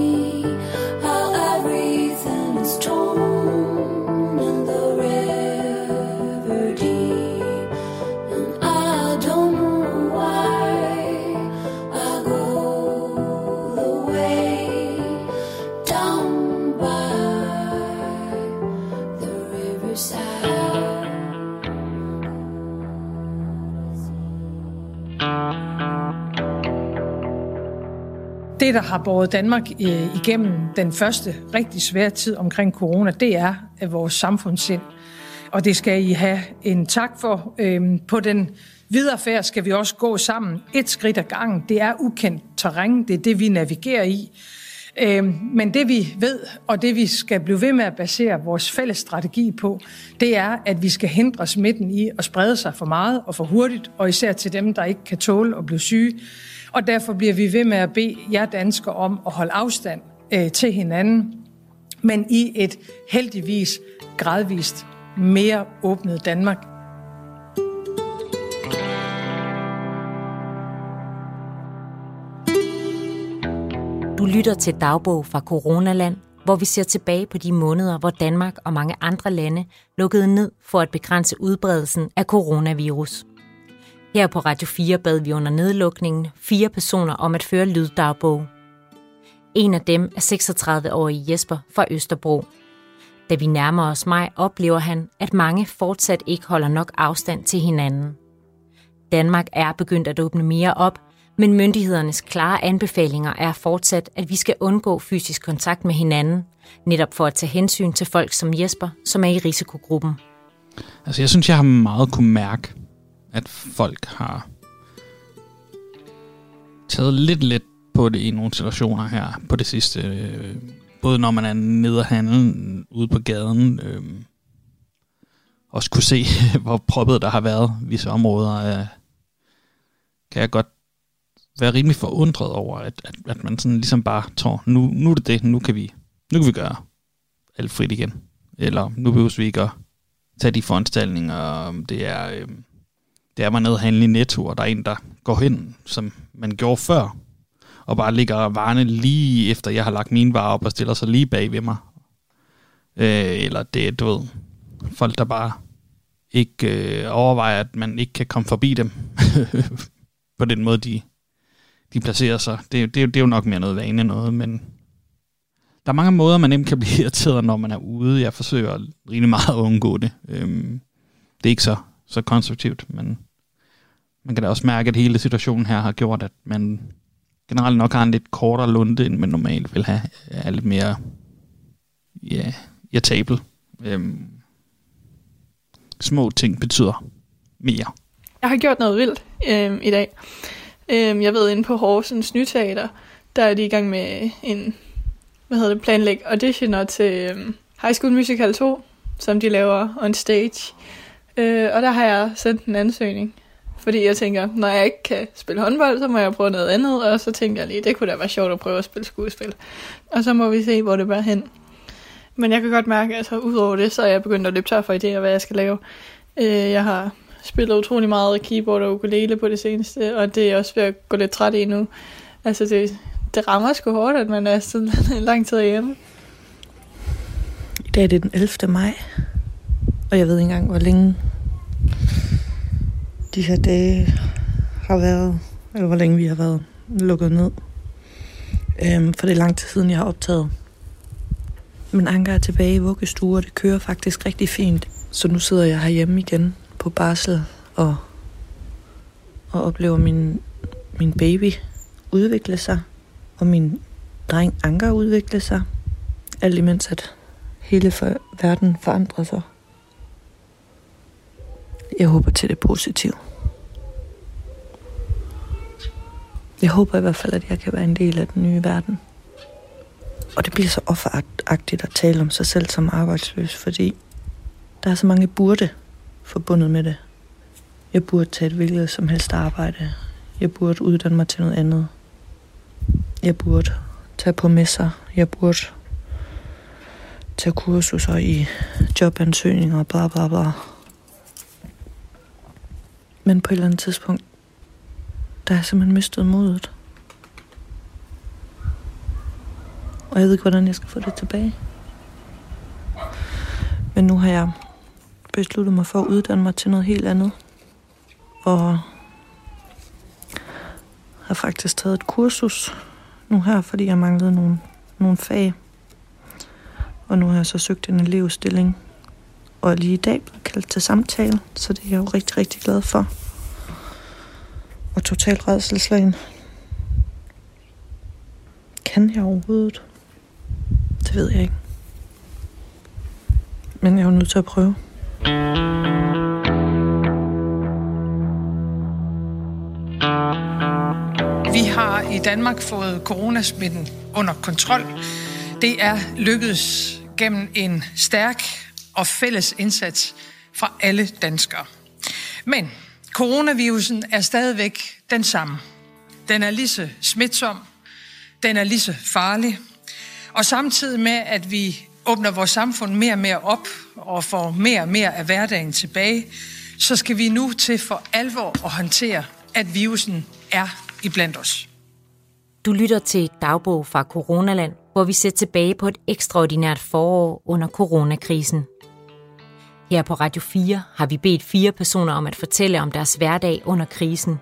Det, der har båret Danmark øh, igennem den første rigtig svære tid omkring corona, det er øh, vores samfundssind. Og det skal I have en tak for. Øhm, på den videre færd skal vi også gå sammen et skridt ad gangen. Det er ukendt terræn, det er det, vi navigerer i. Øhm, men det vi ved, og det vi skal blive ved med at basere vores fælles strategi på, det er, at vi skal hindre smitten i at sprede sig for meget og for hurtigt, og især til dem, der ikke kan tåle at blive syge. Og derfor bliver vi ved med at bede jer danskere om at holde afstand øh, til hinanden, men i et heldigvis gradvist mere åbnet Danmark. Du lytter til dagbog fra Coronaland, hvor vi ser tilbage på de måneder, hvor Danmark og mange andre lande lukkede ned for at begrænse udbredelsen af coronavirus. Her på Radio 4 bad vi under nedlukningen fire personer om at føre lyddagbog. En af dem er 36-årige Jesper fra Østerbro. Da vi nærmer os mig, oplever han, at mange fortsat ikke holder nok afstand til hinanden. Danmark er begyndt at åbne mere op, men myndighedernes klare anbefalinger er fortsat, at vi skal undgå fysisk kontakt med hinanden, netop for at tage hensyn til folk som Jesper, som er i risikogruppen. Altså, jeg synes, jeg har meget kunne mærke, at folk har taget lidt lidt på det i nogle situationer her på det sidste. Øh, både når man er nede og handle ude på gaden, øh, også kunne se, *laughs* hvor proppet der har været visse områder, øh, kan jeg godt være rimelig forundret over, at, at, at man sådan ligesom bare tror, nu, nu er det det, nu kan vi, nu kan vi gøre alt frit igen. Eller nu behøver vi ikke at tage de foranstaltninger, det er... Øh, det er, man nede og handle i Netto, og der er en, der går hen, som man gjorde før, og bare ligger varerne lige efter, jeg har lagt mine varer op og stiller sig lige bag ved mig. Øh, eller det, du ved, folk, der bare ikke øh, overvejer, at man ikke kan komme forbi dem *laughs* på den måde, de, de placerer sig. Det, det, det er jo nok mere noget vane noget, men der er mange måder, man nemt kan blive *laughs* irriteret, når man er ude. Jeg forsøger rigtig meget at undgå det. Øhm, det er ikke så, så konstruktivt, men man kan da også mærke, at hele situationen her har gjort, at man generelt nok har en lidt kortere lunde, end man normalt vil have. Er lidt mere ja, irritabel. Øhm, små ting betyder mere. Jeg har gjort noget vildt øhm, i dag. Øh, jeg ved, inde på Horsens Nyteater, der er de i gang med en, hvad hedder det, planlæg auditioner til øhm, High School Musical 2, som de laver on stage. Øh, og der har jeg sendt en ansøgning, fordi jeg tænker, når jeg ikke kan spille håndbold, så må jeg prøve noget andet, og så tænker jeg lige, det kunne da være sjovt at prøve at spille skuespil. Og så må vi se, hvor det bærer hen. Men jeg kan godt mærke, at altså, udover det, så er jeg begyndt at løbe tør for idéer, hvad jeg skal lave. Øh, jeg har spillet utrolig meget keyboard og ukulele på det seneste, og det er også ved at gå lidt træt i nu. Altså, det, det rammer sgu hårdt, at man er sådan *laughs* lang tid hjemme. I dag er det den 11. maj, og jeg ved ikke engang, hvor længe de her dage har været, eller hvor længe vi har været lukket ned. Øhm, for det er lang tid siden, jeg har optaget. Men Anker er tilbage i vuggestue, og det kører faktisk rigtig fint. Så nu sidder jeg herhjemme igen på barsel og, og oplever min, min baby udvikle sig, og min dreng Anker udvikle sig. Alt imens at hele for, verden forandrer sig. Jeg håber til det positive. Jeg håber i hvert fald, at jeg kan være en del af den nye verden. Og det bliver så offeragtigt at tale om sig selv som arbejdsløs, fordi der er så mange burde forbundet med det. Jeg burde tage et hvilket som helst arbejde. Jeg burde uddanne mig til noget andet. Jeg burde tage på messer. Jeg burde tage kursuser i jobansøgninger, bla bla bla. Men på et eller andet tidspunkt, der har jeg simpelthen mistet modet. Og jeg ved ikke, hvordan jeg skal få det tilbage. Men nu har jeg besluttet mig for at uddanne mig til noget helt andet. Og har faktisk taget et kursus nu her, fordi jeg manglede nogle, nogle fag. Og nu har jeg så søgt en elevstilling. Og lige i dag blev kaldt til samtale, så det er jeg jo rigtig, rigtig glad for. Og totalt redselslagen. Kan jeg overhovedet? Det ved jeg ikke. Men jeg er jo nødt til at prøve. Vi har i Danmark fået coronasmitten under kontrol. Det er lykkedes gennem en stærk og fælles indsats fra alle danskere. Men coronavirusen er stadigvæk den samme. Den er lige så smitsom, den er lige så farlig, og samtidig med, at vi åbner vores samfund mere og mere op og får mere og mere af hverdagen tilbage, så skal vi nu til for alvor at håndtere, at virusen er iblandt os. Du lytter til et dagbog fra Coronaland, hvor vi ser tilbage på et ekstraordinært forår under coronakrisen. Her på Radio 4 har vi bedt fire personer om at fortælle om deres hverdag under krisen.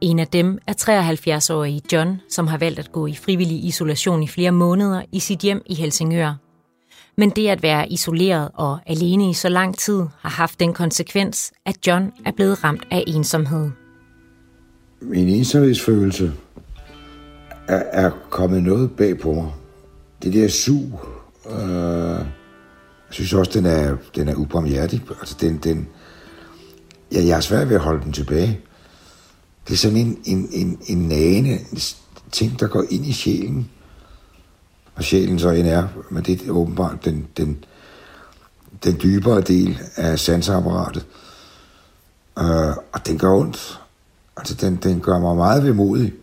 En af dem er 73-årige John, som har valgt at gå i frivillig isolation i flere måneder i sit hjem i Helsingør. Men det at være isoleret og alene i så lang tid har haft den konsekvens, at John er blevet ramt af ensomhed. Min ensomhedsfølelse er, er kommet noget bag på mig. Det der sug, øh, jeg synes også, den er, den er ubarmhjertig. Altså, den, den, ja, jeg har svært ved at holde den tilbage. Det er sådan en, en, en, en nane ting, der går ind i sjælen. Og sjælen så end er, men det er åbenbart den, den, den dybere del af sansapparatet. Øh, og den gør ondt. Altså, den, den gør mig meget vemodig,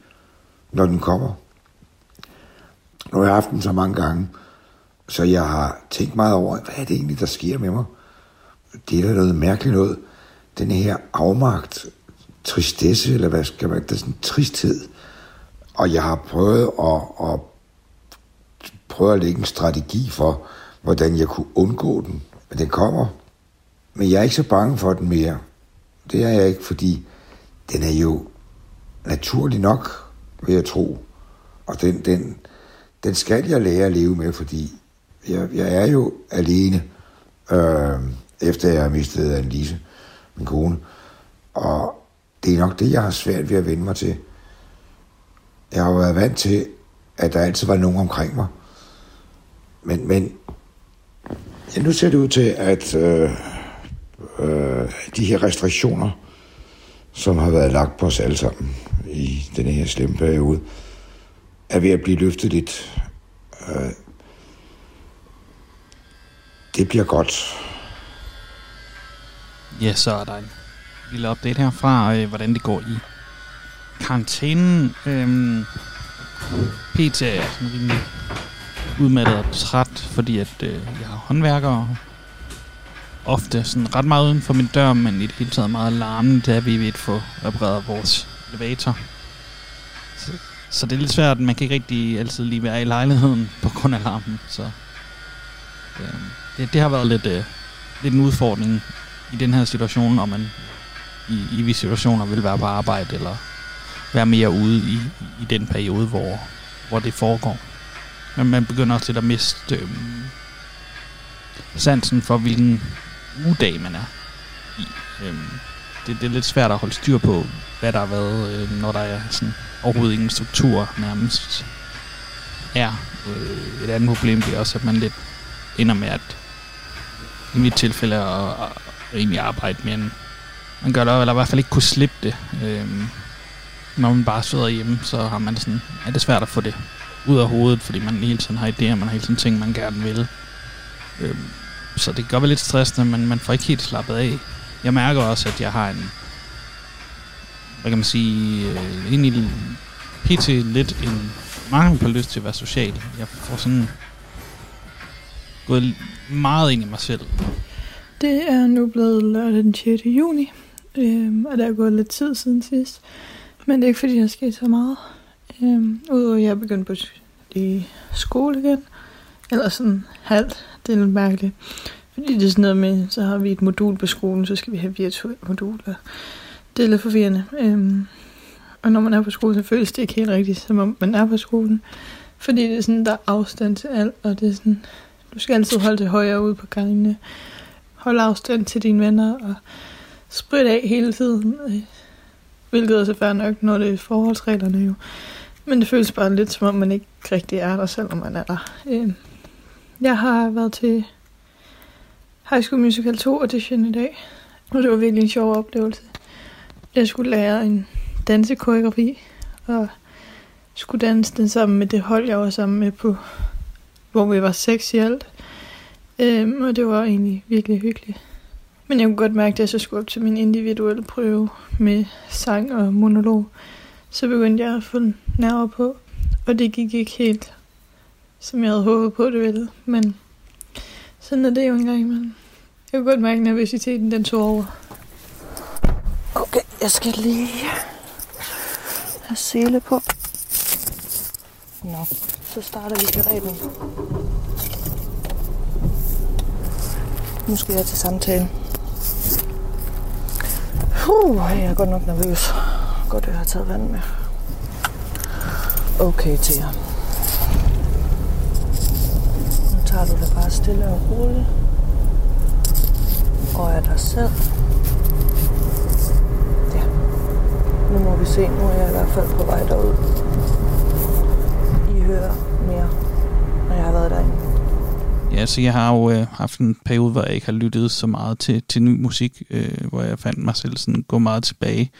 når den kommer. Nu har jeg haft den så mange gange, så jeg har tænkt meget over, hvad er det egentlig, der sker med mig? Det er da noget mærkeligt noget. Den her afmagt, tristesse, eller hvad skal man, det er sådan en tristhed. Og jeg har prøvet at, at prøve at lægge en strategi for, hvordan jeg kunne undgå den. Men den kommer. Men jeg er ikke så bange for den mere. Det er jeg ikke, fordi den er jo naturlig nok, vil jeg tro. Og den, den, den skal jeg lære at leve med, fordi jeg, jeg er jo alene, øh, efter jeg har mistet Annelise, min kone. Og det er nok det, jeg har svært ved at vende mig til. Jeg har været vant til, at der altid var nogen omkring mig. Men, men Ja, nu ser det ud til, at øh, øh, de her restriktioner, som har været lagt på os alle sammen i den her slemme periode, er ved at blive løftet lidt. Øh, det bliver godt. Ja, så er der en lille update herfra, øh, hvordan det går i karantænen. Øhm, PT er sådan rimelig udmattet og træt, fordi at øh, jeg har håndværkere ofte sådan ret meget uden for min dør, men i det hele taget meget larmende, da vi vil få repareret vores elevator. Så, så det er lidt svært, man kan ikke rigtig altid lige være i lejligheden *laughs* på grund af larmen, så øh, det, det har været lidt, øh, lidt en udfordring i den her situation, når man i, i visse situationer vil være på arbejde, eller være mere ude i, i den periode, hvor, hvor det foregår. Men man begynder også lidt at miste øh, sansen for, hvilken ugedag man er i. Øh, det, det er lidt svært at holde styr på, hvad der har været, øh, når der er sådan overhovedet ingen struktur nærmest er. Øh, et andet problem det er også, at man lidt ender med at i mit tilfælde at, at, at egentlig arbejde med en man gør det, eller i hvert fald ikke kunne slippe det. Øhm, når man bare sidder hjemme, så har man sådan, er det svært at få det ud af hovedet, fordi man hele tiden har idéer, man har hele tiden ting, man gerne vil. Øhm, så det gør være lidt stressende, men man får ikke helt slappet af. Jeg mærker også, at jeg har en, hvad kan man sige, øh, egentlig pt. lidt en mangel på lyst til at være social. Jeg får sådan gået meget ind i mig selv. Det er nu blevet lørdag den 6. juni, øh, og der er gået lidt tid siden sidst. Men det er ikke fordi, der er sket så meget. Øhm, Udover at jeg er begyndt på i skole igen. Eller sådan halvt. Det er lidt mærkeligt. Fordi det er sådan noget med, så har vi et modul på skolen, så skal vi have virtuelt modul. Og det er lidt forvirrende. Øhm, og når man er på skolen, så føles det ikke helt rigtigt, som om man er på skolen. Fordi det er sådan, der er afstand til alt, og det er sådan, du skal altid holde det højere ude på gangene. Hold afstand til dine venner, og sprit af hele tiden. Øh, hvilket er så fair nok, når det er forholdsreglerne jo. Men det føles bare lidt, som om man ikke rigtig er der, selvom man er der. Øh, jeg har været til High School Musical 2 audition i dag, og det var virkelig en sjov oplevelse. Jeg skulle lære en dansekoreografi, og skulle danse den sammen med det hold, jeg var sammen med på, hvor vi var seks i alt. Øhm, og det var egentlig virkelig hyggeligt. Men jeg kunne godt mærke, at jeg så skulle op til min individuelle prøve med sang og monolog. Så begyndte jeg at få nerver på, og det gik ikke helt, som jeg havde håbet på, det ville. Men sådan er det jo engang imellem. Jeg kunne godt mærke, at nervøsiteten den tog over. Okay, jeg skal lige have sele på. Nå, så starter vi karetten. Nu skal jeg til samtalen. Uh, jeg er godt nok nervøs. Godt, at jeg har taget vand med. Okay, Thea. Nu tager du det bare stille og roligt. Og er dig selv. Ja. Nu må vi se. Nu er jeg i hvert fald på vej derud. I hører mere, når jeg har været derinde. Ja, så jeg har jo øh, haft en periode, hvor jeg ikke har lyttet så meget til, til ny musik, øh, hvor jeg fandt mig selv sådan gå meget tilbage.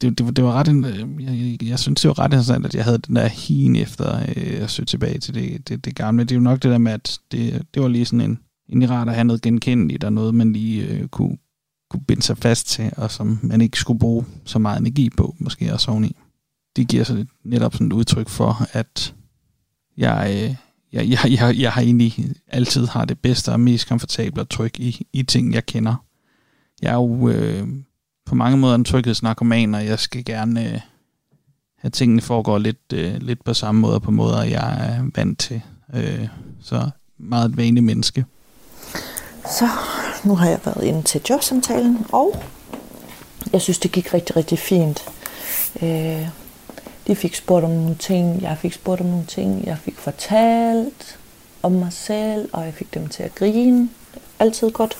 Det, det, var, det var ret, øh, jeg, jeg, jeg synes, det var ret interessant, at jeg havde den der hien efter øh, at søge tilbage til det, det, det gamle. Det er jo nok det der med, at det, det var lige sådan en, en rart at have noget genkendeligt, og noget, man lige øh, kunne, kunne binde sig fast til, og som man ikke skulle bruge så meget energi på, måske også oveni. Det giver så netop sådan et udtryk for, at jeg... Øh, jeg, jeg, jeg, jeg har egentlig altid har det bedste og mest komfortable og tryg i, i ting, jeg kender. Jeg er jo øh, på mange måder en tryghedsnarkoman, og jeg skal gerne øh, have tingene foregår lidt, øh, lidt på samme måde, på måder, jeg er vant til. Øh, så meget et vanligt menneske. Så nu har jeg været inde til jobsamtalen, og jeg synes, det gik rigtig, rigtig fint. Øh, de fik spurgt om nogle ting, jeg fik spurgt om nogle ting, jeg fik fortalt om mig selv, og jeg fik dem til at grine. Altid godt.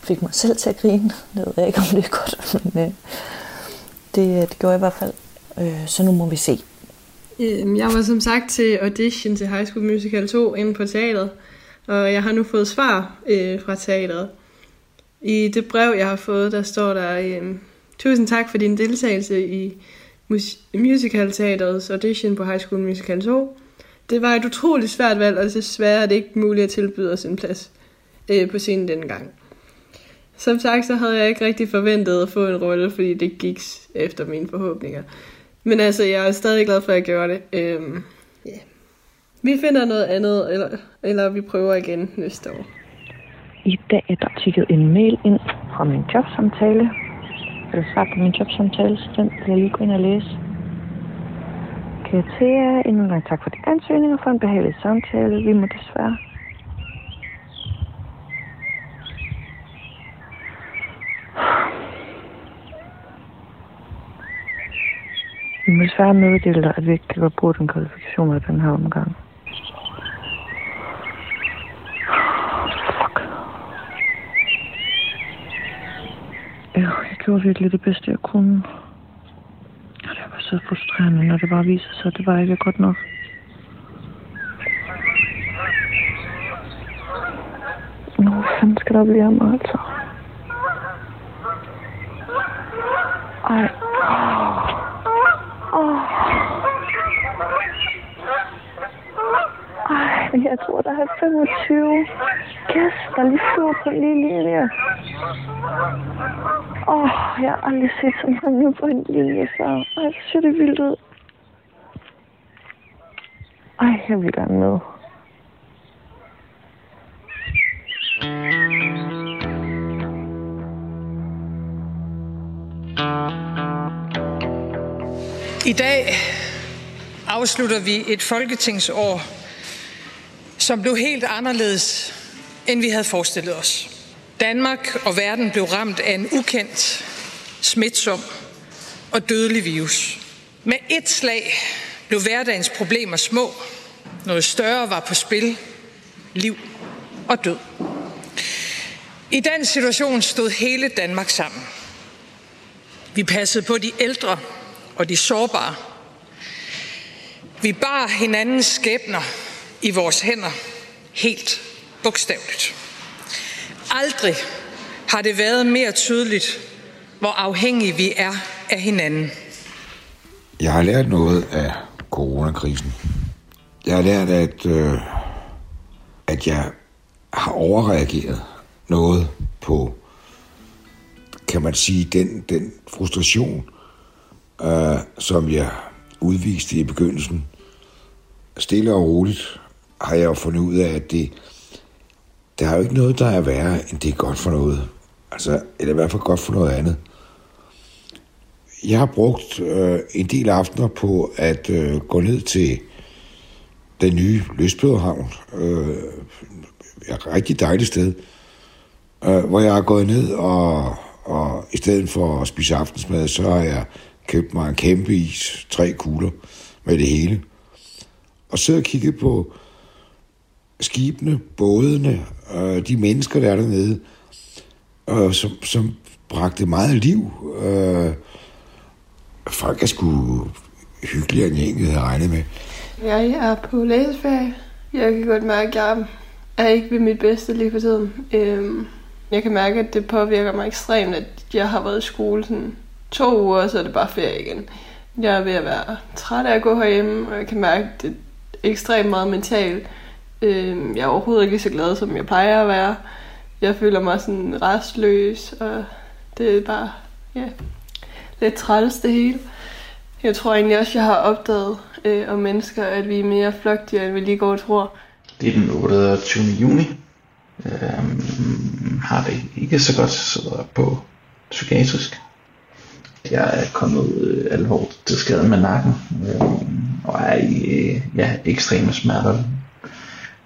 Fik mig selv til at grine. Det ved jeg ikke, om det er godt, *laughs* men øh, det, øh, det gjorde jeg i hvert fald. Øh, så nu må vi se. Øhm, jeg var som sagt til audition til High School Musical 2 inde på teateret, og jeg har nu fået svar øh, fra teateret. I det brev, jeg har fået, der står der, øh, tusind tak for din deltagelse i mus- Musical-teaterets audition på High School Musical 2. Det var et utroligt svært valg, og desværre er det ikke muligt at tilbyde os en plads øh, på scenen denne gang. Som sagt, så havde jeg ikke rigtig forventet at få en rolle, fordi det gik efter mine forhåbninger. Men altså, jeg er stadig glad for, at jeg gjorde det. Øhm, yeah. Vi finder noget andet, eller, eller vi prøver igen næste år. I dag er der tykket en mail ind fra min jobsamtale blev svar på min jobsamtale, så den vil jeg lige gå ind og læse. Kære Thea, endnu en gang tak for din ansøgning og for en behagelig samtale. Vi må desværre Vi må desværre meddele dig, at vi ikke kan gøre den kvalifikation af den her omgang. Fuck. Ja, jeg gjorde virkelig det bedste, jeg kunne. Og det var så frustrerende, når det bare viser sig, at det var ikke godt nok. Nå, hvad fanden skal der blive af mig, altså? Ej. Åh. Ej, jeg tror, der er 25 gæster lige flyver på lige linje. Åh, oh, jeg har aldrig set så mange på en linje før. Ej, det ser det vildt ud. Ej, jeg vil gerne med. I dag afslutter vi et folketingsår, som blev helt anderledes, end vi havde forestillet os. Danmark og verden blev ramt af en ukendt, smitsom og dødelig virus. Med et slag blev hverdagens problemer små. Noget større var på spil. Liv og død. I den situation stod hele Danmark sammen. Vi passede på de ældre og de sårbare. Vi bar hinandens skæbner i vores hænder helt bogstaveligt. Aldrig har det været mere tydeligt, hvor afhængige vi er af hinanden. Jeg har lært noget af coronakrisen. Jeg har lært, at, øh, at jeg har overreageret noget på, kan man sige, den, den frustration, øh, som jeg udviste i begyndelsen. Stille og roligt har jeg jo fundet ud af, at det, der er jo ikke noget, der er værre, end det er godt for noget. Altså, eller i hvert fald godt for noget andet. Jeg har brugt øh, en del aftener på at øh, gå ned til den nye Løsbøderhavn. Øh, et rigtig dejligt sted. Øh, hvor jeg er gået ned, og, og i stedet for at spise aftensmad, så har jeg købt mig en kæmpe is, tre kugler med det hele. Og så og kigget på skibene, bådene, øh, de mennesker, der er dernede, øh, som, som bragte meget liv. Øh, folk er sgu hyggeligere, end jeg egentlig havde regnet med. Jeg er på læseferie. Jeg kan godt mærke, at jeg er ikke ved mit bedste lige for tiden. Øhm, jeg kan mærke, at det påvirker mig ekstremt, at jeg har været i skole sådan to uger, så er det bare ferie igen. Jeg er ved at være træt af at gå herhjemme, og jeg kan mærke, at det er ekstremt meget mentalt. Øhm, jeg er overhovedet ikke så glad, som jeg plejer at være. Jeg føler mig sådan restløs, og det er bare ja, lidt træls det hele. Jeg tror egentlig også, jeg har opdaget øh, om mennesker, at vi er mere flygtige, end vi lige går og tror. Det er den 28. juni. Øhm, har det ikke så godt, sidder på psykiatrisk. Jeg er kommet øh, alvorligt til skade med nakken, øh, og er i øh, ja, ekstreme smerter.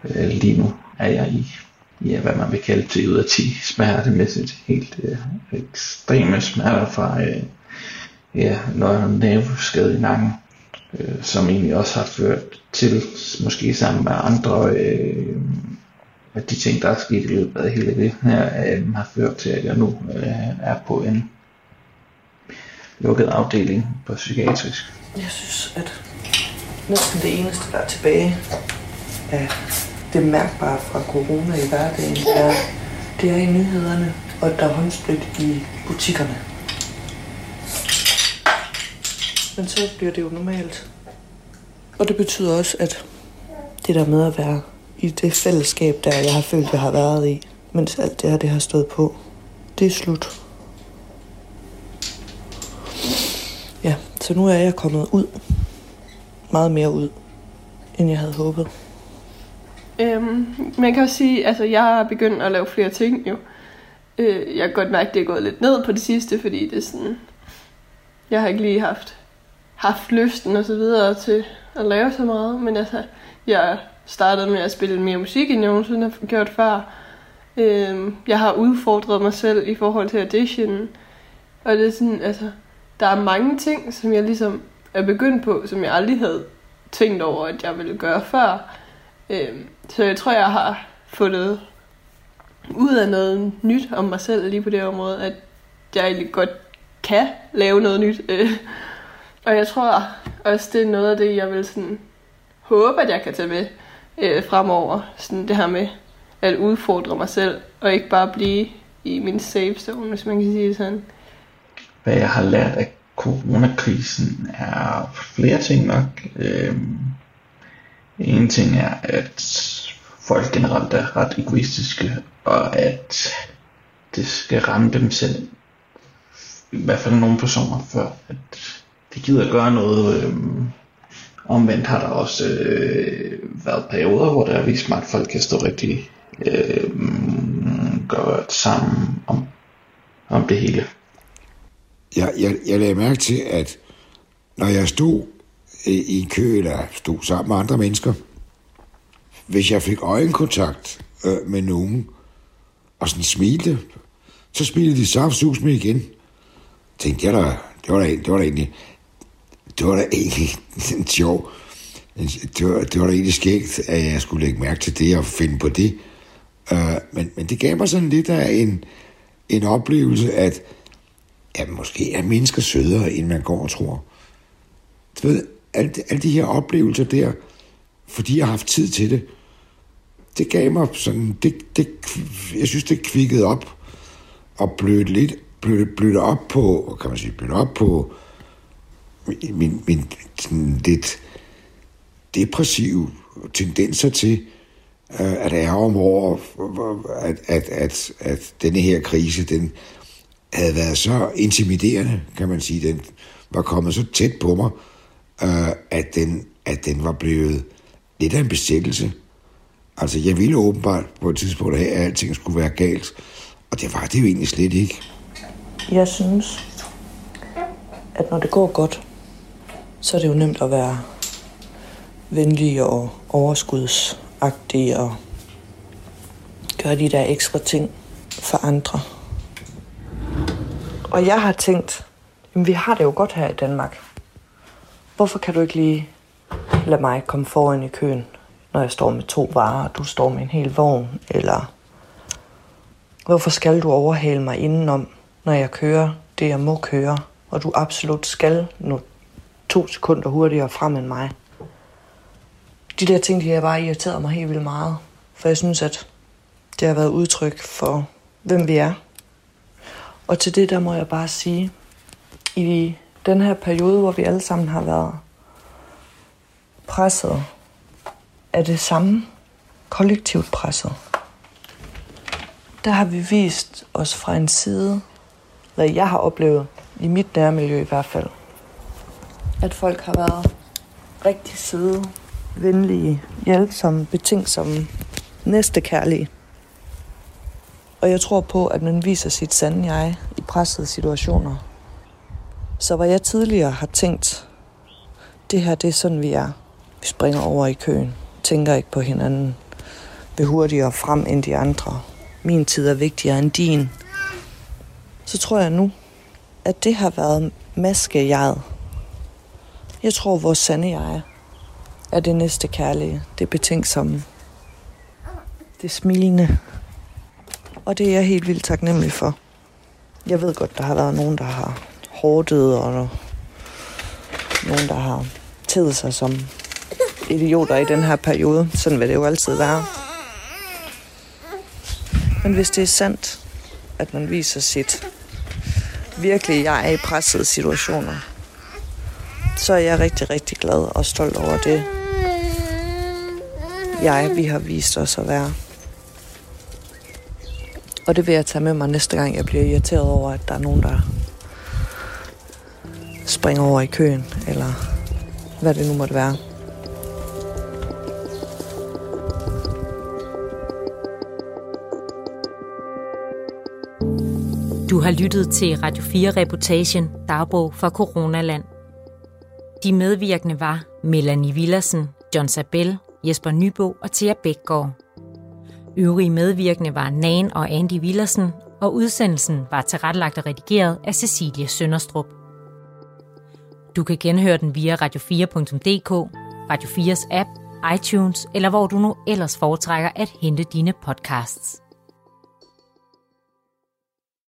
Øh, lige nu er jeg i, ja, hvad man vil kalde til ud af 10 smertemæssigt. Helt øh, ekstreme smerter fra øh, ja, nerveskade i nakken, øh, som egentlig også har ført til, måske sammen med andre øh, at de ting, der er sket i løbet af hele det her, øh, har ført til, at jeg nu øh, er på en lukket afdeling på psykiatrisk. Jeg synes, at næsten det eneste, der er tilbage af det mærkbare fra corona i hverdagen, det er, det er i nyhederne, og der er håndsprit i butikkerne. Men så bliver det jo normalt. Og det betyder også, at det der med at være i det fællesskab, der jeg har følt, jeg har været i, mens alt det her det har stået på, det er slut. Ja, så nu er jeg kommet ud. Meget mere ud, end jeg havde håbet. Øhm, man kan også sige, altså jeg er begyndt at lave flere ting jo. Øh, jeg kan godt mærke, at det er gået lidt ned på det sidste, fordi det er sådan, jeg har ikke lige haft, haft lysten og så videre til at lave så meget, men altså, jeg startede med at spille mere musik, end jeg nogensinde har gjort før. Øhm, jeg har udfordret mig selv i forhold til audition, og det er sådan, altså, der er mange ting, som jeg ligesom er begyndt på, som jeg aldrig havde tænkt over, at jeg ville gøre før. Øh, så jeg tror, jeg har fundet ud af noget nyt om mig selv lige på det område, at jeg egentlig godt kan lave noget nyt. *laughs* Øh, og jeg tror også, det er noget af det, jeg vil sådan håbe, at jeg kan tage med øh, fremover. Sådan det her med at udfordre mig selv, og ikke bare blive i min safe zone, hvis man kan sige det sådan. Hvad jeg har lært af coronakrisen er flere ting nok. Øhm, en ting er, at folk generelt er ret egoistiske, og at det skal ramme dem selv. I hvert fald nogle personer, før at de gider gøre noget. Øhm, omvendt har der også øh, været perioder, hvor der er vist mig, at folk kan stå rigtig øh, godt sammen om, om det hele. Jeg, jeg, jeg lagde mærke til, at når jeg stod Øh, i en kø, eller stod sammen med andre mennesker, hvis jeg fik øjenkontakt øh, med nogen, og sådan smilte, så smilede de saftsus med igen. Tænkte jeg da, det var da, det var da egentlig, det var da egentlig *laughs* en sjov, det var, det var da egentlig skægt, at jeg skulle lægge mærke til det og finde på det. Øh, men, men det gav mig sådan lidt af en, en oplevelse, at ja, måske er mennesker sødere, end man går og tror. Du ved, alle, alle de her oplevelser der, fordi jeg har haft tid til det, det gav mig sådan, det, det, jeg synes, det kvikkede op og blødte lidt, blødte, blødte op på, kan man sige, blødte op på min, min sådan lidt depressive tendenser til, øh, at jeg om over, at, at, at, at denne her krise, den havde været så intimiderende, kan man sige, den var kommet så tæt på mig, øh, at, den, at den var blevet lidt af en besættelse. Altså, jeg ville åbenbart på et tidspunkt have, at alting skulle være galt, og det var det jo egentlig slet ikke. Jeg synes, at når det går godt, så er det jo nemt at være venlig og overskudsagtig og gøre de der ekstra ting for andre. Og jeg har tænkt, jamen, vi har det jo godt her i Danmark. Hvorfor kan du ikke lige lade mig komme foran i køen, når jeg står med to varer, og du står med en hel vogn? Eller hvorfor skal du overhale mig indenom, når jeg kører det, jeg må køre, og du absolut skal nå to sekunder hurtigere frem end mig? De der ting, de har bare irriteret mig helt vildt meget. For jeg synes, at det har været udtryk for, hvem vi er. Og til det, der må jeg bare sige, i den her periode, hvor vi alle sammen har været presset, er det samme kollektivt presset. Der har vi vist os fra en side, hvad jeg har oplevet, i mit nærmiljø i hvert fald, at folk har været rigtig søde, venlige, hjælpsomme, betingsomme, næstekærlige. Og jeg tror på, at man viser sit sande jeg i pressede situationer. Så hvor jeg tidligere har tænkt, det her det er sådan, vi er. Vi springer over i køen, tænker ikke på hinanden, vil hurtigere frem end de andre. Min tid er vigtigere end din. Så tror jeg nu, at det har været maskejeget. Jeg tror, vores sande jeg er det næste kærlige, det betænksomme, det smilende. Og det er jeg helt vildt taknemmelig for. Jeg ved godt, der har været nogen, der har hårdet, og nogen, der har tædet sig som idioter i den her periode. Sådan vil det jo altid være. Men hvis det er sandt, at man viser sit virkelig jeg er i pressede situationer, så er jeg rigtig, rigtig glad og stolt over det, jeg, vi har vist os at være. Og det vil jeg tage med mig næste gang, jeg bliver irriteret over, at der er nogen, der springe over i køen, eller hvad det nu måtte være. Du har lyttet til Radio 4-reportagen Dagbog fra Coronaland. De medvirkende var Melanie Villersen, John Sabel, Jesper Nybo og Thea Bækgaard. Øvrige medvirkende var Nan og Andy Villersen, og udsendelsen var tilrettelagt og redigeret af Cecilie Sønderstrup. Du kan genhøre den via radio4.dk, Radio 4's app, iTunes eller hvor du nu ellers foretrækker at hente dine podcasts.